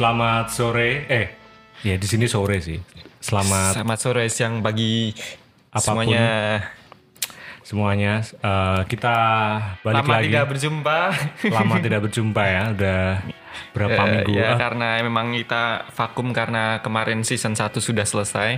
Selamat sore. Eh, ya di sini sore sih. Selamat Selamat sore, siang, pagi, Apa pun. semuanya. semuanya. Eh, kita balik Lama lagi. tidak berjumpa. Lama tidak berjumpa ya. Udah berapa Eh, minggu? ya, Ah, karena memang kita vakum karena kemarin season 1 sudah selesai.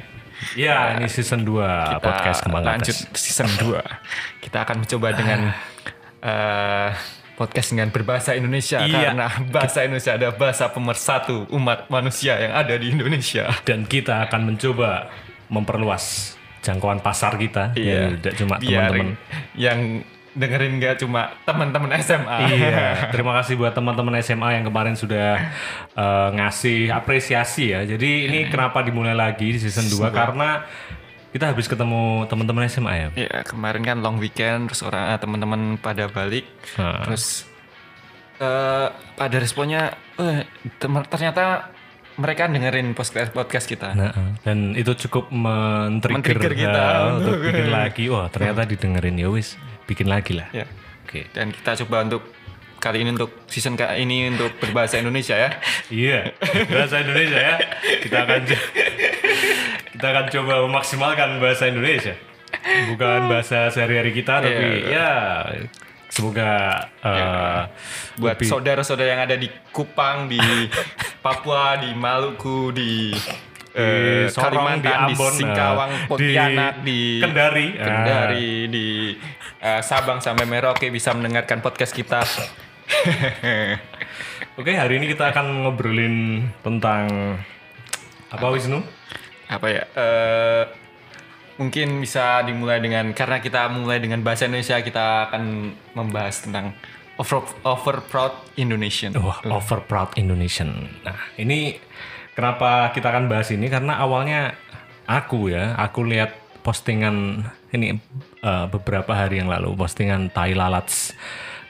Iya, ini season 2 Kita podcast Kembang lanjut Atas. season 2. Kita akan mencoba dengan eh, podcast dengan berbahasa Indonesia Iya. karena bahasa Indonesia ada bahasa pemersatu umat manusia yang ada di Indonesia. Dan kita akan mencoba memperluas jangkauan pasar kita. Ya, tidak cuma teman-teman. yang dengerin gak cuma teman-teman SMA. Iya, terima kasih buat teman-teman SMA yang kemarin sudah eh, ngasih apresiasi ya. Jadi ini kenapa dimulai lagi di season 2 karena kita habis ketemu teman-teman SMA ya. Ya kemarin kan long weekend terus orang eh, teman-teman pada balik Nah. terus eh pada responnya eh tem- ternyata mereka dengerin podcast podcast kita. Nah, dan itu cukup men-trigger kita. eh, untuk bikin lagi. Wah, ternyata didengerin ya wis, bikin lagi lah. Ya. Oke. Dan kita coba untuk kali ini untuk season kali ini untuk berbahasa Indonesia ya. Iya, bahasa Indonesia ya. Kita akan kita akan coba memaksimalkan bahasa Indonesia. Bukan bahasa sehari-hari kita, tapi Iya. ya semoga eh, Buat saudara-saudara yang ada di Kupang, di Papua, di Maluku, di eh, Sorong, di Kalimantan, di, Ambon, Singkawang, eh, Pontianak, di di, Kendari. Kendari, di eh, Sabang sampai Merauke bisa mendengarkan podcast kita. Oke, hari ini kita akan ngobrolin tentang apa Wisnu? Apa ya? eh, mungkin bisa dimulai dengan karena kita mulai dengan bahasa Indonesia kita akan membahas tentang over over proud Indonesian. Wah, over proud Indonesian. Nah, ini kenapa kita akan bahas ini karena awalnya aku ya, aku lihat postingan ini eh, beberapa hari yang lalu postingan Tai Lalats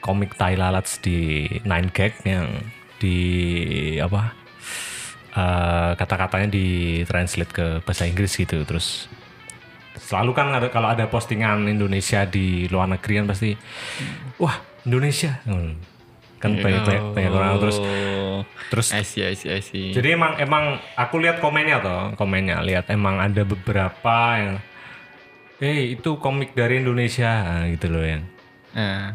komik Tai Lalats di Nine Gag yang di apa eh, kata-katanya di translate ke bahasa Inggris gitu. Terus selalu kan ada kalau ada postingan Indonesia di luar negeri kan pasti wah Indonesia. Hmm. kan banyak, banyak, banyak orang. Terus terus I see, I see, I see. jadi emang emang aku lihat komennya toh komennya. Lihat emang ada beberapa yang eh itu komik dari Indonesia. Nah, gitu loh yang Nah,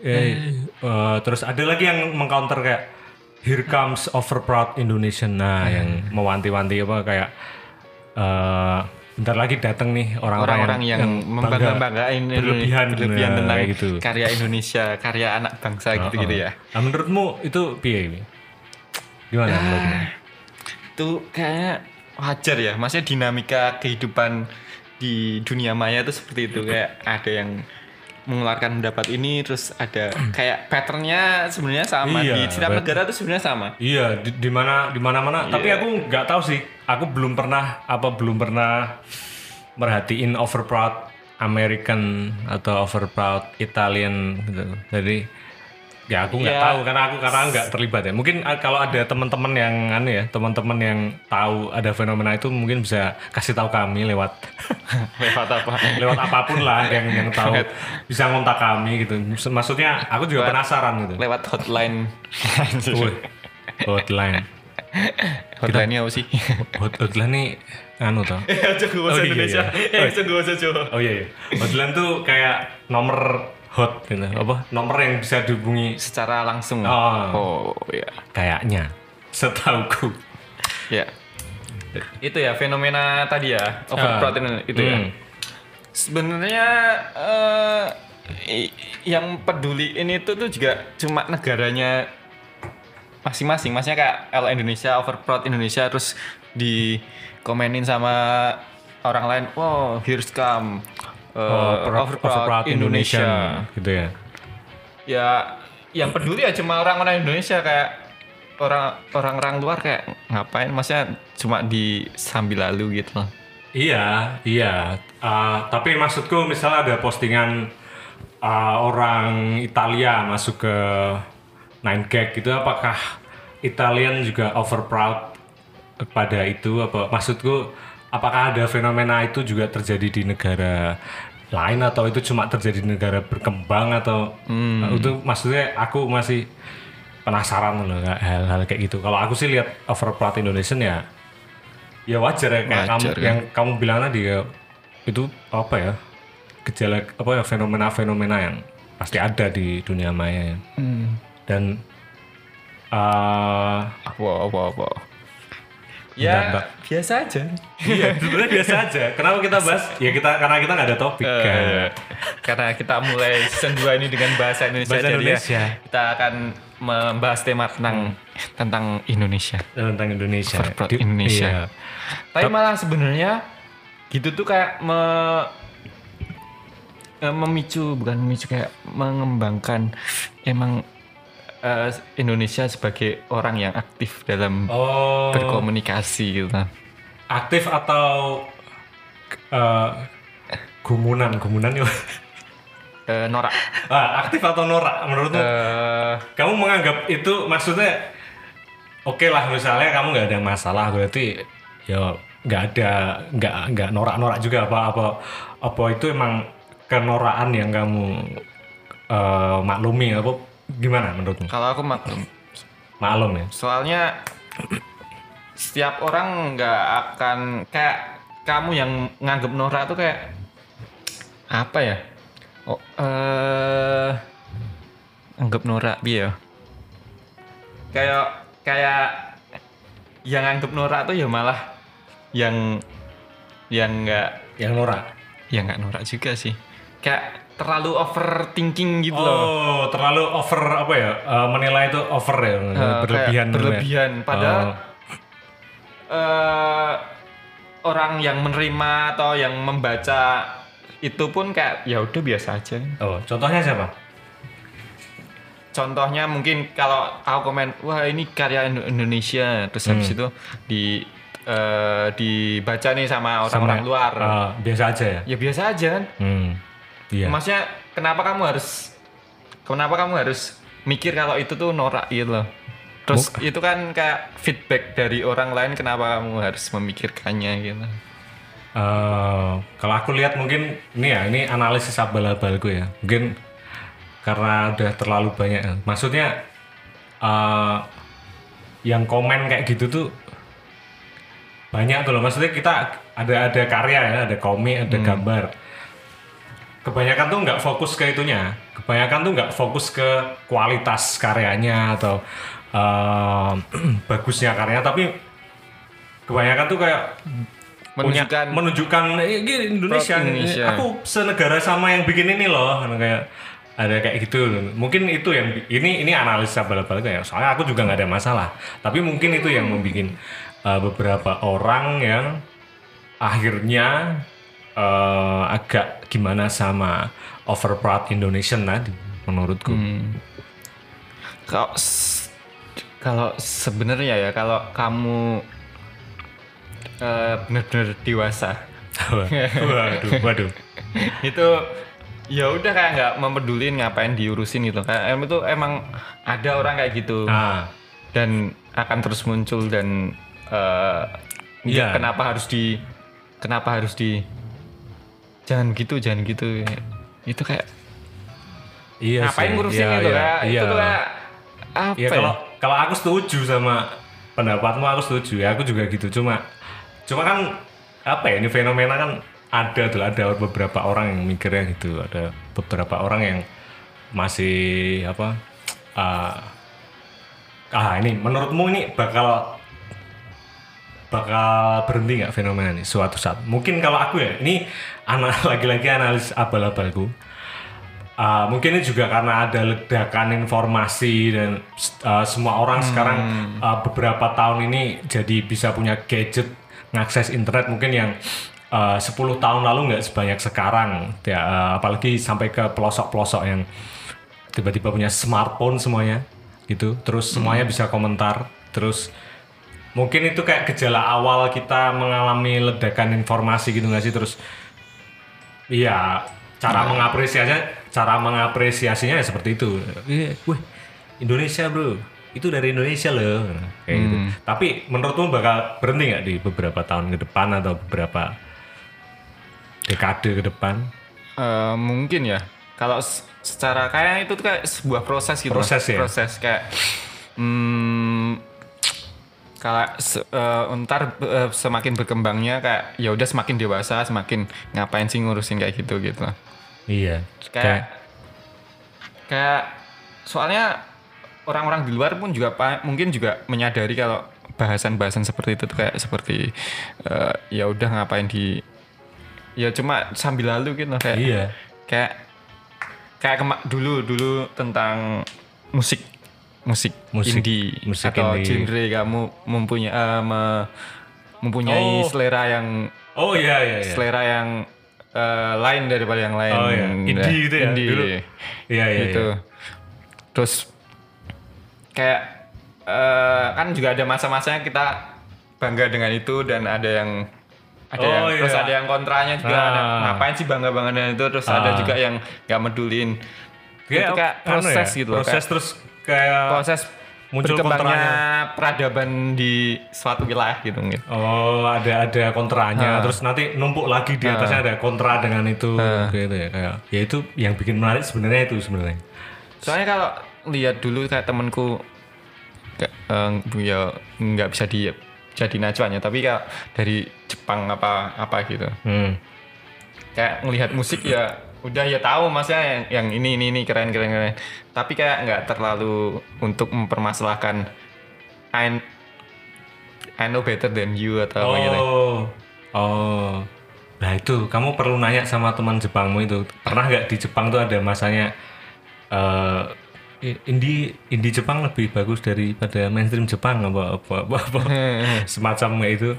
eh, eh, terus ada lagi yang mengcounter kayak here comes over proud Indonesian nah yang mewanti-wanti apa kayak eh bentar lagi datang nih orang-orang orang-orang yang, bangga, membangga-banggain berlebihan, berlebihan nah, tentang kayak gitu. karya Indonesia, karya anak bangsa gitu-gitu ya. Nah, menurutmu itu piye? Gimana menurutmu? Itu kayaknya wajar ya, maksudnya dinamika kehidupan di dunia maya itu seperti itu kayak ada yang mengeluarkan pendapat ini terus ada kayak patternnya sebenarnya sama Iya, di setiap negara itu sebenarnya sama. Iya, di, di mana di mana-mana. Tapi Iya. aku nggak tahu sih. Aku belum pernah apa belum pernah merhatiin over proud American atau over proud Italian gitu. Jadi ya aku nggak Iya. tahu karena aku karena nggak terlibat ya. Mungkin ah, kalau ada teman-teman yang anu ya, teman-teman yang tahu ada fenomena itu mungkin bisa kasih tahu kami lewat Lewat apa? lewat apa pun lah yang yang tahu bisa ngontak kami gitu. Maksudnya aku juga Lewat- penasaran gitu. Lewat hotline. Hotline. Hotline-nya apa sih? Hot hotline nih anu tau. Eh, Oh, iya, Indonesia. iya. Eh, bahasa Jawa. Oh iya, iya. Hotline tuh kayak nomor hot gitu. Apa? Nomor yang bisa dihubungi Secara langsung. Oh. oh ya. kayaknya. Setauku. Ya. Itu ya fenomena tadi ya, overprotein itu ya. Hmm. Sebenarnya eh, i- yang peduli ini tuh tuh juga cuma negaranya masing-masing. Maksudnya kayak kalau Indonesia overproud Indonesia terus dikomenin sama orang lain, "Wow, here's come eh, Oh, pro- overproud, overproud Indonesia." Indonesian, gitu ya. ya yang peduli ya cuma orang-orang Indonesia kayak orang orang-orang luar kayak ngapain maksudnya cuma di sambil lalu gitu loh. Iya, iya. Uh, tapi maksudku misalnya ada postingan uh, orang Italia masuk ke Nine Gag gitu, apakah Italian juga over proud pada itu? Apa maksudku apakah ada fenomena itu juga terjadi di negara lain atau itu cuma terjadi di negara berkembang atau uh, itu maksudnya aku masih penasaran loh hal-hal kayak gitu. Kalau aku sih lihat overplot Indonesian ya ya wajar ya kayak kamu Wajar, kan? yang kamu bilang tadi ya itu apa ya gejala apa ya fenomena-fenomena yang pasti ada di dunia maya ya. dan eh Apa apa apa. Ya enggak. biasa aja. iya sebenarnya biasa aja kenapa kita bahas ya kita karena kita nggak ada topik Eh, kan karena kita mulai season 2 ini dengan bahasa Indonesia, Bahasa jadi ya Indonesia. kita akan membahas tema tentang tentang Indonesia. tentang Indonesia Di- Indonesia. iya. Tapi malah sebenarnya gitu tuh kayak me, eh, memicu bukan memicu kayak mengembangkan emang eh, Indonesia sebagai orang yang aktif dalam oh. berkomunikasi gitu. aktif atau eh, gumunan? Gumunan ya? Eh, Norak. ah, aktif atau norak menurutmu? Eh, kamu menganggap itu maksudnya oke lah misalnya kamu nggak ada masalah berarti ya nggak ada nggak nggak norak-norak juga apa apa apa itu emang kenoraan yang kamu eh, maklumi apa gimana menurutmu? Kalau aku maklum maklum ya. Soalnya setiap orang nggak akan kayak kamu yang nganggep Nora tuh kayak apa ya? Oh, eh anggap Nora biar kayak kayak yang anggap Nora tuh ya malah yang yang nggak yang norak ya nggak Nora juga sih. Kayak terlalu overthinking gitu loh oh terlalu over apa ya eh, menilai itu over ya kayak berlebihan gitu ya? berlebihan padahal Oh. eh, orang yang menerima atau yang membaca itu pun kayak ya udah biasa aja. oh contohnya siapa Contohnya mungkin kalau aku komen, wah ini karya Indo- Indonesia, terus habis Hmm. itu di eh, dibaca nih sama orang-orang luar, eh, biasa aja ya ya biasa aja kan. hmm. Iya. Maksudnya kenapa kamu harus, kenapa kamu harus mikir kalau itu tuh norak gitu loh. Terus itu kan kayak feedback dari orang lain, kenapa kamu harus memikirkannya gitu. Eh, kalau aku lihat mungkin ini ya ini analisis abal-abalku ya. Mungkin karena udah terlalu banyak. Maksudnya eh, yang komen kayak gitu tuh banyak tuh loh. Maksudnya kita ada ada karya ya ada komik ada gambar kebanyakan tuh nggak fokus ke itunya. Kebanyakan tuh nggak fokus ke kualitas karyanya atau eh, bagusnya karyanya tapi kebanyakan tuh kayak punya Menunjukkan menunjukkan "Eh, gini, Indonesia, Indonesia. aku senegara sama yang bikin ini loh. Kan kayak ada kayak gitu. Mungkin itu yang ini ini analisa bal-bal kayak soalnya aku juga nggak ada masalah. Tapi mungkin itu yang membuat uh, beberapa orang yang akhirnya uh, agak gimana sama overproud Indonesian tadi menurutku. Hmm. kalau kalau sebenarnya ya kalau kamu eh, benar-benar dewasa. Waduh waduh. Itu ya udah kayak nggak mempedulin ngapain diurusin gitu. Kayak em itu emang ada orang kayak gitu. Nah dan akan terus muncul dan eh, Iya. kenapa harus di kenapa harus di jangan gitu jangan gitu. Itu kayak iya ngapain ngurusin Iya, itu iya, kayak iya. itu kayak apa Ya ya? kalau kalau aku setuju sama pendapatmu aku setuju ya. Aku juga gitu. Cuma cuma kan apa ya ini fenomena kan ada tuh ada beberapa orang yang mikirnya gitu. Ada beberapa orang yang masih apa ah ah ini menurutmu ini bakal bakal berhenti nggak fenomena ini suatu saat? Mungkin kalau aku ya ini ana- lagi-lagi analis abal-abalku. Uh, mungkin ini juga karena ada ledakan informasi dan uh, semua orang sekarang uh, beberapa tahun ini jadi bisa punya gadget ngakses internet mungkin yang uh, 10 tahun lalu nggak sebanyak sekarang. Ya uh, apalagi sampai ke pelosok-pelosok yang tiba-tiba punya smartphone semuanya gitu. Terus semuanya bisa komentar terus mungkin itu kayak gejala awal kita mengalami ledakan informasi gitu nggak sih? Terus iya cara mengapresiasinya cara mengapresiasinya ya seperti itu. Iya, wih Indonesia bro. Itu dari Indonesia loh. Kayak gitu. Tapi menurutmu bakal berhenti nggak di beberapa tahun ke depan atau beberapa dekade ke depan? Eh, mungkin ya. Kalau secara kayak itu tuh kayak sebuah proses gitu Proses ya? proses kayak hmm, kalau se- eh, ntar eh, semakin berkembangnya kayak ya udah semakin dewasa semakin ngapain sih ngurusin kayak gitu gitu. Iya. kayak kayak soalnya orang-orang di luar pun juga mungkin juga menyadari kalau bahasan-bahasan seperti itu tuh kayak seperti eh, ya udah ngapain di ya cuma sambil lalu gitu kayak Iya. kayak kayak kema- dulu dulu tentang musik musik, Musik- indie musik atau indie. genre kamu mempunyai eh, me- mempunyai Oh. selera yang Oh iya iya iya. selera yang eh, lain daripada yang lain Oh iya. Indie gitu ya, indie. dulu. Iya iya. gitu iya. terus kayak eh, kan juga ada masa-masanya kita bangga dengan itu dan ada yang ada yang Oh, terus iya. ada yang kontranya juga Ah. ada ngapain sih bangga bangga dengan itu terus ada Ah. juga yang nggak medulin itu kayak anu proses ya, gitu loh Proses kayak terus kayak proses muncul kontranya. peradaban di suatu wilayah gitu gitu Oh, ada ada kontranya, Ah. terus nanti numpuk lagi di atasnya ada kontra dengan itu, gitu ya kayak. Ya itu yang bikin menarik sebenarnya itu sebenarnya. Soalnya kalau lihat dulu kayak temenku kayak, eh, ya nggak bisa di jadi acuannya tapi kayak dari Jepang apa apa gitu Hmm. kayak ngelihat musik ya udah ya tahu maksudnya yang, yang ini ini ini keren keren keren tapi kayak nggak terlalu untuk mempermasalahkan I I know better than you atau apa gitu Oh, oh. Nah itu kamu perlu nanya sama teman Jepangmu itu pernah nggak di Jepang tuh ada masanya eh indie indie Jepang lebih bagus daripada mainstream Jepang apa apa apa, apa. semacam kayak itu.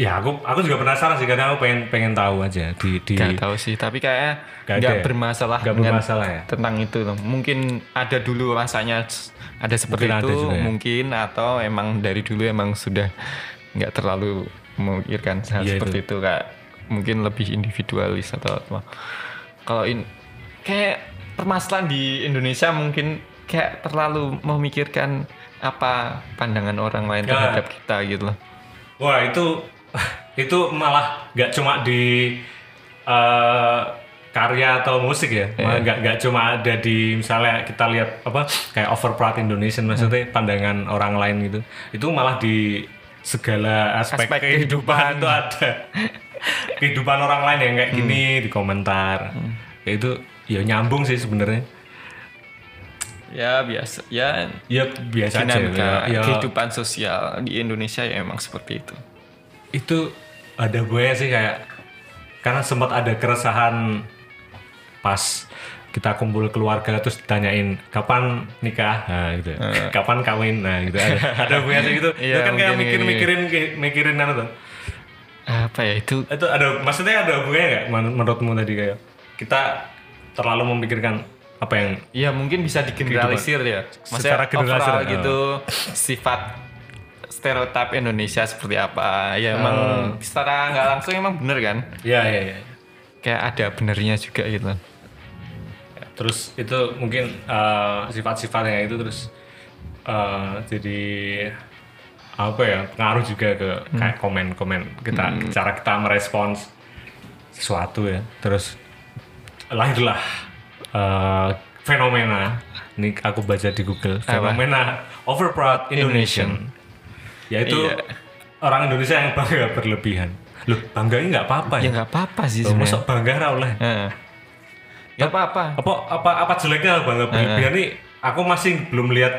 Ya aku aku juga penasaran sih karena aku pengen pengen tahu aja di di Gak tahu sih, tapi kayaknya Gak nggak ada ya? bermasalah dengan bermasalah ya? tentang itu loh. Mungkin ada dulu rasanya ada seperti Mungkin ada itu, juga ya? mungkin atau emang dari dulu emang sudah nggak terlalu memikirkan hal Iya, seperti itu. kayak mungkin lebih individualis atau apa. Kalau in kayak permasalahan di Indonesia mungkin kayak terlalu memikirkan apa pandangan orang lain Ya. terhadap kita gitu loh. Wah itu itu malah nggak cuma di eh, karya atau musik ya, malah nggak nggak cuma ada di misalnya kita lihat apa kayak overproud Indonesian maksudnya pandangan orang lain gitu, itu malah di segala aspek, Aspek kehidupan kehidupan. itu ada. Kehidupan orang lain yang kayak gini di komentar, Ya itu ya nyambung sih sebenarnya, Ya biasa, ya ya biasa aja. dinamika ya, ya. kehidupan sosial di Indonesia ya emang seperti itu. Itu ada gue sih kayak karena sempat ada keresahan pas kita kumpul keluarga terus ditanyain kapan nikah? Nah gitu. Kapan kawin? Nah gitu. Ada ada gue sih gitu. Iya, itu kan kayak mikir mikirin mikirin anu tuh Apa ya itu? itu ada maksudnya ada hubungannya nggak men- menurutmu tadi kayak kita terlalu memikirkan apa yang Ya mungkin bisa digeneralisir ya. Secara Maksudnya generalisir, overall ya. gitu sifat stereotip Indonesia seperti apa? Ya emang secara nggak langsung emang bener kan? ya ya ya Kayak ada benernya juga gitu. terus itu mungkin eh, sifat-sifatnya itu terus eh, jadi apa ya pengaruh juga ke kayak komen-komen kita cara kita merespons sesuatu ya. Terus lahirlah eh, fenomena ini aku baca di Google fenomena overproud Indonesian yaitu Iya. orang Indonesia yang bangga berlebihan. Loh bangganya nggak apa-apa Ya? Ya, nggak apa-apa sih Loh, sebenarnya. masa bangga ra oleh? Heeh. Nggak apa-apa. apa apa apa jeleknya bangga berlebihan nih aku masih belum lihat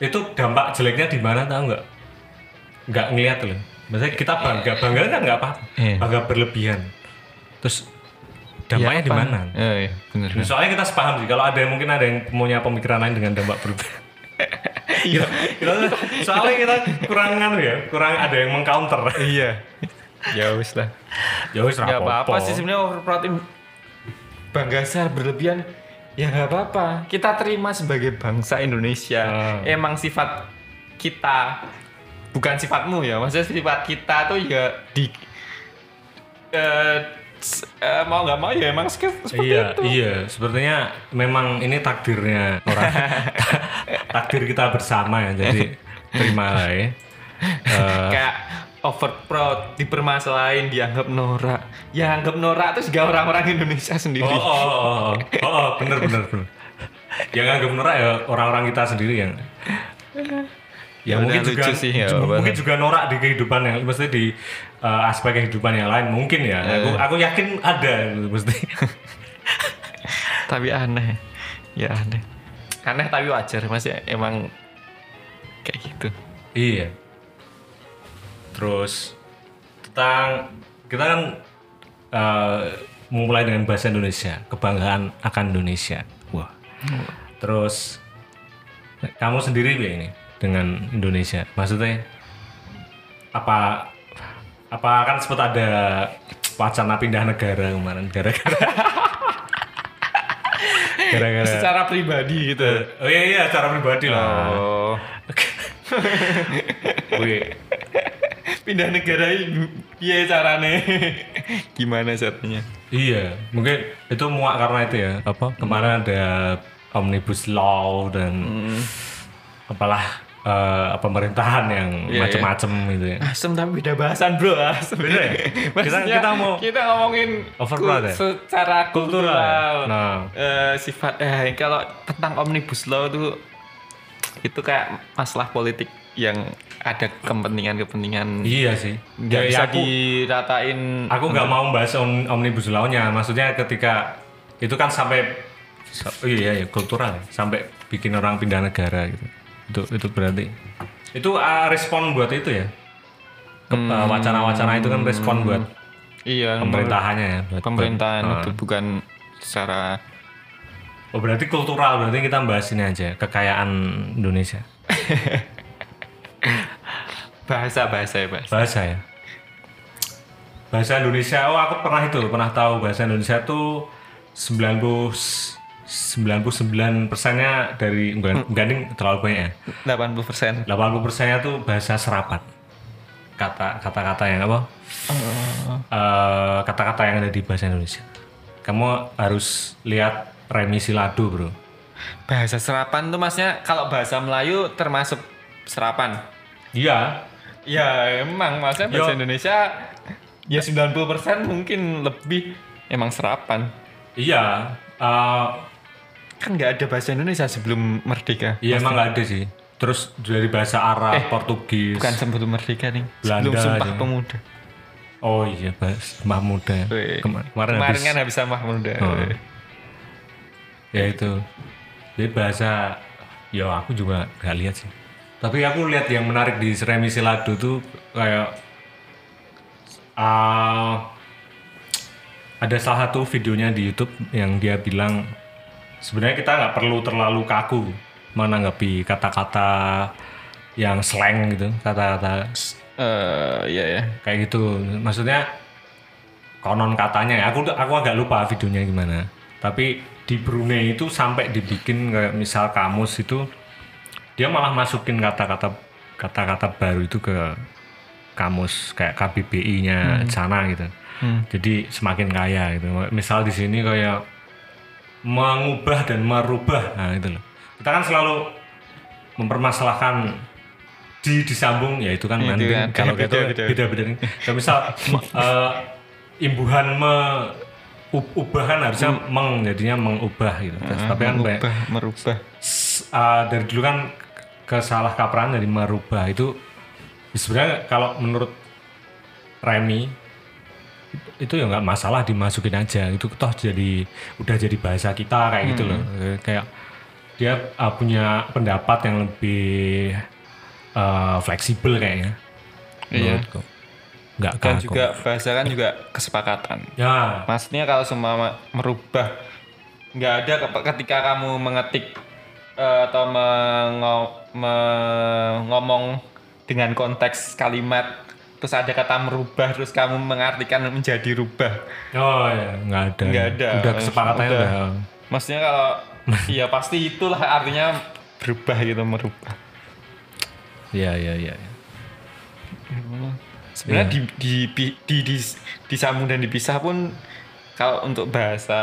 itu dampak jeleknya di mana tahu nggak? Nggak ngeliat loh. Maksudnya kita bangga bangga kan nggak apa Iya. bangga berlebihan. Terus dampaknya Ya, di mana? Iya, iya, bener. soalnya kita sepaham sih. Kalau ada yang mungkin ada yang punya pemikiran lain dengan dampak berlebihan Iya, kita- soalnya kita kurang anu ya kurang ada yang mengcounter Iya. Ya wis lah. ya wis Nggak apa-apa sih sebenarnya overproud bangga berlebihan. Ya nggak apa-apa. Kita terima sebagai bangsa Indonesia. Ah. Emang sifat kita bukan sifatmu ya. Maksudnya sifat kita tuh ya di eh, eh, mau nggak mau ya emang seperti seperti iya, itu. iya. Sepertinya memang ini takdirnya orang. takdir kita bersama ya. Jadi terimalah ya. Eh, Kayak overproud dipermasalahin dianggap norak. Ya anggap norak tuh juga orang-orang Indonesia sendiri. oh, oh, oh, oh, oh, oh, bener, bener, bener. yang anggap norak ya orang-orang kita sendiri yang ya, Ya mungkin juga sih, ya, mungkin juga norak di kehidupan yang mesti di uh, aspek kehidupan yang lain mungkin ya. Eh. aku aku yakin ada mesti. Tapi aneh ya aneh. Aneh tapi wajar masih emang kayak gitu. Iya. Terus tentang kita kan uh, mulai dengan bahasa Indonesia kebanggaan akan Indonesia. Wah. Terus kamu sendiri ya ini dengan Indonesia? Maksudnya apa apa kan sempat ada wacana pindah negara kemarin? Gara-gara gara-gara secara pribadi gitu. Oh iya iya cara pribadi lah. Oh. Wih, pindah negara ini iya carane? Gimana caranya Iya, mungkin itu muak karena itu ya. Apa? Kemarin ada omnibus law dan apalah eh, pemerintahan yang Iya, macam-macam gitu ya. asem tapi beda bahasan bro asem Beda ya? Kita- Maksudnya, kita mau- kita ngomongin Overblood kul- ya? secara Kultural kultural, ya? Nah. Eh, sifat eh kalau tentang omnibus law tuh itu kayak masalah politik yang ada kepentingan-kepentingan Iya sih. nggak Ya, bisa ya aku, diratain aku nggak mau bahas om, omnibus law-nya. Maksudnya ketika itu kan sampai sa- oh iya ya kultural ya. sampai bikin orang pindah negara gitu. Itu itu berarti. Itu ah, respon buat itu ya. Ah, Wacana-wacana itu kan respon buat iya pemerintahannya ya. buat- pemerintahan buat- itu bukan secara Oh berarti kultural berarti kita bahas ini aja kekayaan Indonesia. Bahasa bahasa ya bahasa bahasa ya? Bahasa Indonesia oh aku pernah itu pernah tahu bahasa Indonesia tuh 90 99 persennya dari enggak, enggak ding, terlalu banyak ya? 80 persen. 80 persennya tuh bahasa serapan kata kata-kata yang apa? Eh, kata-kata yang ada di bahasa Indonesia. Kamu harus lihat remisi lado bro. Bahasa serapan tuh maksudnya kalau bahasa Melayu termasuk serapan? Iya. Ya emang maksudnya bahasa Yo. Indonesia ya 90 persen mungkin lebih emang serapan. Iya. Eh, kan nggak ada bahasa Indonesia sebelum merdeka Iya emang nggak ada sih. Terus dari bahasa Arab, Portugis. bukan sebelum merdeka nih Belanda sebelum sumpah aja. pemuda Oh iya, bahas Mbah Muda. Kemarin, kemarin habis. kan habis sama pemuda Oh. Ya itu. Jadi bahasa, ya aku juga nggak lihat sih. Tapi aku lihat yang menarik di Remisi Lado tuh kayak ah, ada salah satu videonya di YouTube yang dia bilang sebenarnya kita nggak perlu terlalu kaku menanggapi kata-kata yang slang gitu, kata-kata Eh, iya ya kayak gitu. Maksudnya konon katanya ya. Aku aku agak lupa videonya gimana. Tapi di Brunei itu sampai dibikin kayak misal kamus itu dia malah masukin kata-kata kata-kata baru itu ke kamus kayak KBBI-nya sana gitu. Hmm. jadi semakin kaya gitu. Misal di sini kayak mengubah dan merubah. Nah itu loh. Kita kan selalu mempermasalahkan di disambung ya itu kan Itu mending kan, kalau beda, gitu beda. beda-beda nih Kayak misal eh, imbuhan me ubahan harusnya meng jadinya mengubah gitu. Terus, tapi kan merubah merubah. s- uh, dari dulu kan kesalah kapraan dari merubah. Itu sebenarnya kalau menurut Remy itu- ya nggak masalah dimasukin aja. Itu toh jadi udah jadi bahasa kita kayak gitu loh. Eh, kayak dia uh, punya pendapat yang lebih uh, fleksibel kayaknya. Iya. menurutku. Nggak dan kaku. juga bahasa kan juga kesepakatan. Ya. Maksudnya kalau semua merubah nggak ada ke- ketika kamu mengetik eh, atau mengo- me- ngomong dengan konteks kalimat terus ada kata merubah terus kamu mengartikan menjadi rubah. oh ya nggak ada Nggak ada. udah kesepakatannya Udah. udah, Maksudnya kalau iya pasti itulah artinya berubah gitu merubah. ya ya ya ya. Sebenarnya Iya. di, di, di, di, di, disambung dan dipisah pun kalau untuk bahasa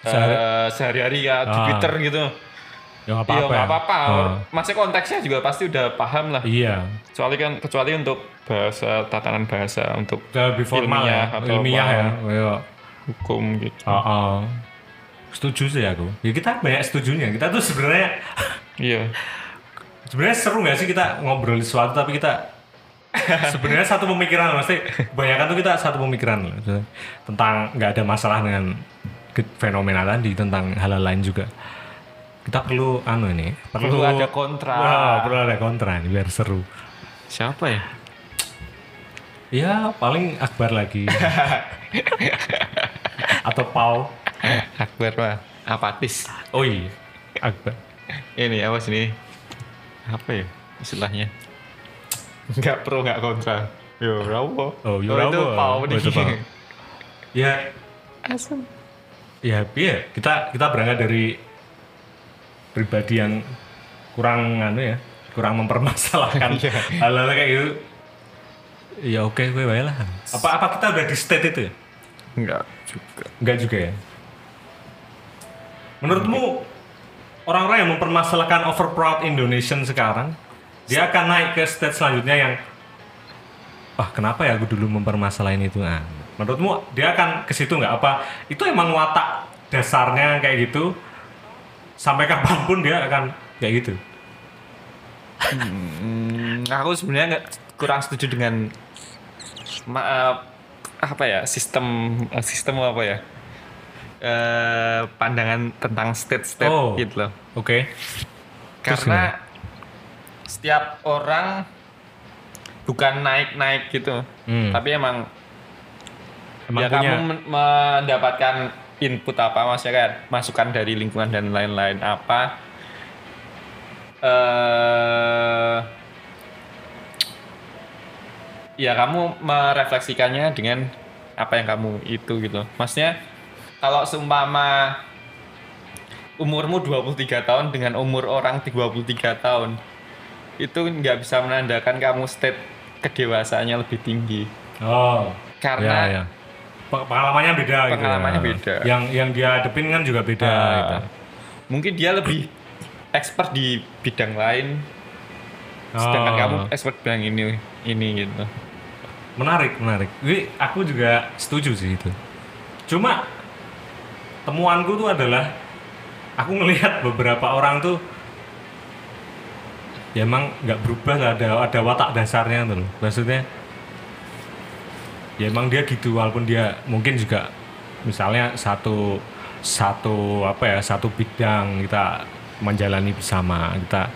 eh, Sehari- sehari-hari ya di Ah. Twitter gitu. Ya nggak Iya apa-apa ya. apa-apa. Oh. Maksudnya konteksnya juga pasti udah paham lah. iya Kecuali kan kecuali untuk bahasa tatanan bahasa untuk lebih formal Ilmiah ya atau ilmiah ya kayak hukum gitu. oh, oh. setuju sih aku. Ya kita banyak setujunya. Kita tuh sebenarnya Iya. sebenarnya seru nggak sih kita ngobrol sesuatu tapi kita sebenarnya satu pemikiran. Maksudnya kebanyakan tuh kita satu pemikiran loh. Tentang nggak ada masalah dengan fenomena tadi tentang hal-hal lain juga. Kita perlu anu ini Perlu ada kontra. Wah, perlu ada kontra nih biar seru. Siapa ya? Ya paling Akbar lagi atau Pau. Akbar mah apatis. Oh iya Akbar. Ini apa sini? Apa ya istilahnya? Enggak pro enggak kontra. Yo, rawo. Oh, yo, itu rawo. pau Oh, nih. itu pau. Ya Asem. ya iya kita kita berangkat dari pribadi yang kurang anu ya kurang mempermasalahkan Iya. hal-hal kayak gitu. Ya oke gue wae lah. Apa apa kita udah di state itu ya? Enggak juga. enggak juga ya? Menurutmu orang-orang yang mempermasalahkan overproud Indonesian sekarang dia akan naik ke state selanjutnya yang wah kenapa ya aku dulu mempermasalahin itu nah menurutmu dia akan ke situ nggak? Apa itu emang watak dasarnya kayak gitu sampai kapan pun dia akan kayak gitu Hmm, aku sebenarnya nggak kurang setuju dengan ma- eh, apa ya sistem eh, sistem apa ya eh pandangan tentang state-state Oh. gitu loh. oke Terus Karena setiap orang bukan naik-naik gitu, Hmm. tapi emang, emang ya punya kamu men- mendapatkan input apa maksudnya kan masukan dari lingkungan dan lain-lain apa. Eh ya kamu merefleksikannya dengan apa yang kamu itu gitu. Maksudnya kalau seumpama umurmu 23 tahun dengan umur orang 23 tahun itu nggak bisa menandakan kamu state kedewasaannya lebih tinggi. Oh. Karena- ya, ya. Pe- pengalamannya beda gitu Pengalamannya ya. beda. yang yang dia hadepin kan juga beda Ah, gitu. mungkin dia lebih expert di bidang lain sedangkan Oh. kamu expert bidang ini ini gitu Menarik, menarik. Jadi aku juga setuju sih itu. Cuma temuanku tuh adalah aku ngelihat beberapa orang tuh ya emang nggak berubah lah, ada ada watak dasarnya tuh. Maksudnya ya emang dia gitu walaupun dia mungkin juga misalnya satu satu apa ya satu bidang kita menjalani bersama kita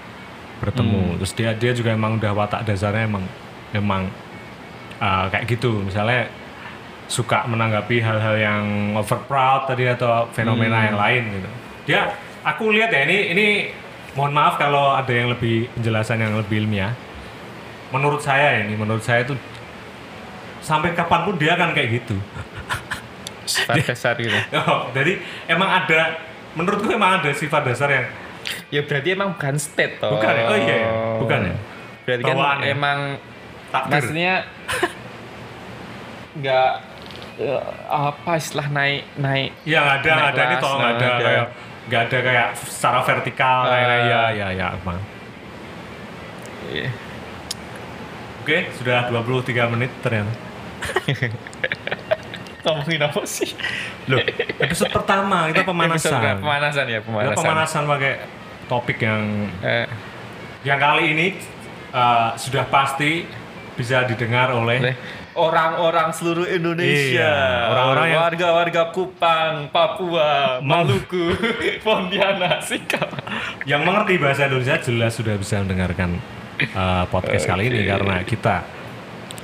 bertemu. Terus dia dia juga emang udah watak dasarnya emang emang uh, kayak gitu. Misalnya suka menanggapi hal-hal yang over proud tadi atau fenomena yang lain gitu. Dia aku lihat ya ini ini mohon maaf kalau ada yang lebih penjelasan yang lebih ilmiah. Menurut saya ini menurut saya itu sampai kapan pun dia akan kayak gitu sifat dasar gitu oh, jadi emang ada menurutku emang ada sifat dasar yang ya berarti emang bukan state toh Bukan ya? Oh iya ya? Bukan ya? berarti kan ya? emang takdir maksudnya nggak eh, apa istilah naik naik Iya nggak ada, nggak ada ini toh nggak ada ada. kayak nggak ada kayak secara vertikal kayak Ah. ya ya ya apa. Iya. Oke, sudah 23 menit ternyata. ngomongin apa sih Loh, episode pertama kita Episode pemanasan. berapa? pemanasan ya Kita pemanasan, pemanasan pakai topik yang Eh, yang kali ini uh, sudah pasti bisa didengar oleh orang-orang seluruh Indonesia, Iya, orang-orang yang- warga-warga Kupang, Papua, Maluku, Pontianak, Sikap. yang mengerti bahasa Indonesia jelas sudah bisa mendengarkan uh, podcast kali ini karena kita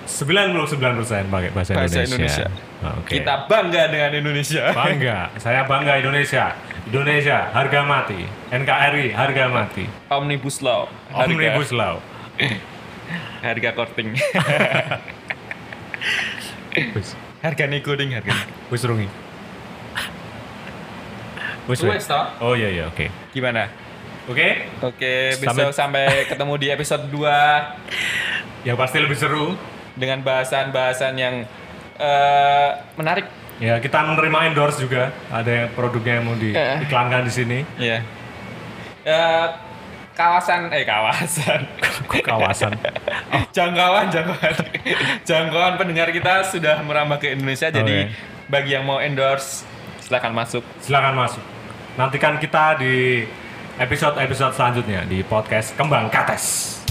99% pakai bahasa, Bahasa Indonesia. Indonesia. Oke. Kita bangga dengan Indonesia. Bangga, saya bangga Indonesia. Indonesia harga mati. NKRI harga mati. Omnibus Law. Harga, Omnibus Law. Harga korting. Harga negoding harga. wis rungi. Wis. Oh iya iya, oke. Gimana? Oke, Oke, Sampai- besok sampai ketemu di episode 2 yang pasti lebih seru. Dengan bahasan-bahasan yang eh, menarik. Ya, kita menerima endorse juga. Ada yang produknya yang mau diiklankan di sini. Ya. Eh, kawasan eh kawasan. Kawasan. jangkauan jangkauan jangkauan pendengar kita sudah merambah ke Indonesia jadi Oke. bagi yang mau endorse silakan masuk Silakan masuk. nantikan kita di episode-episode selanjutnya di podcast Kembang Kates.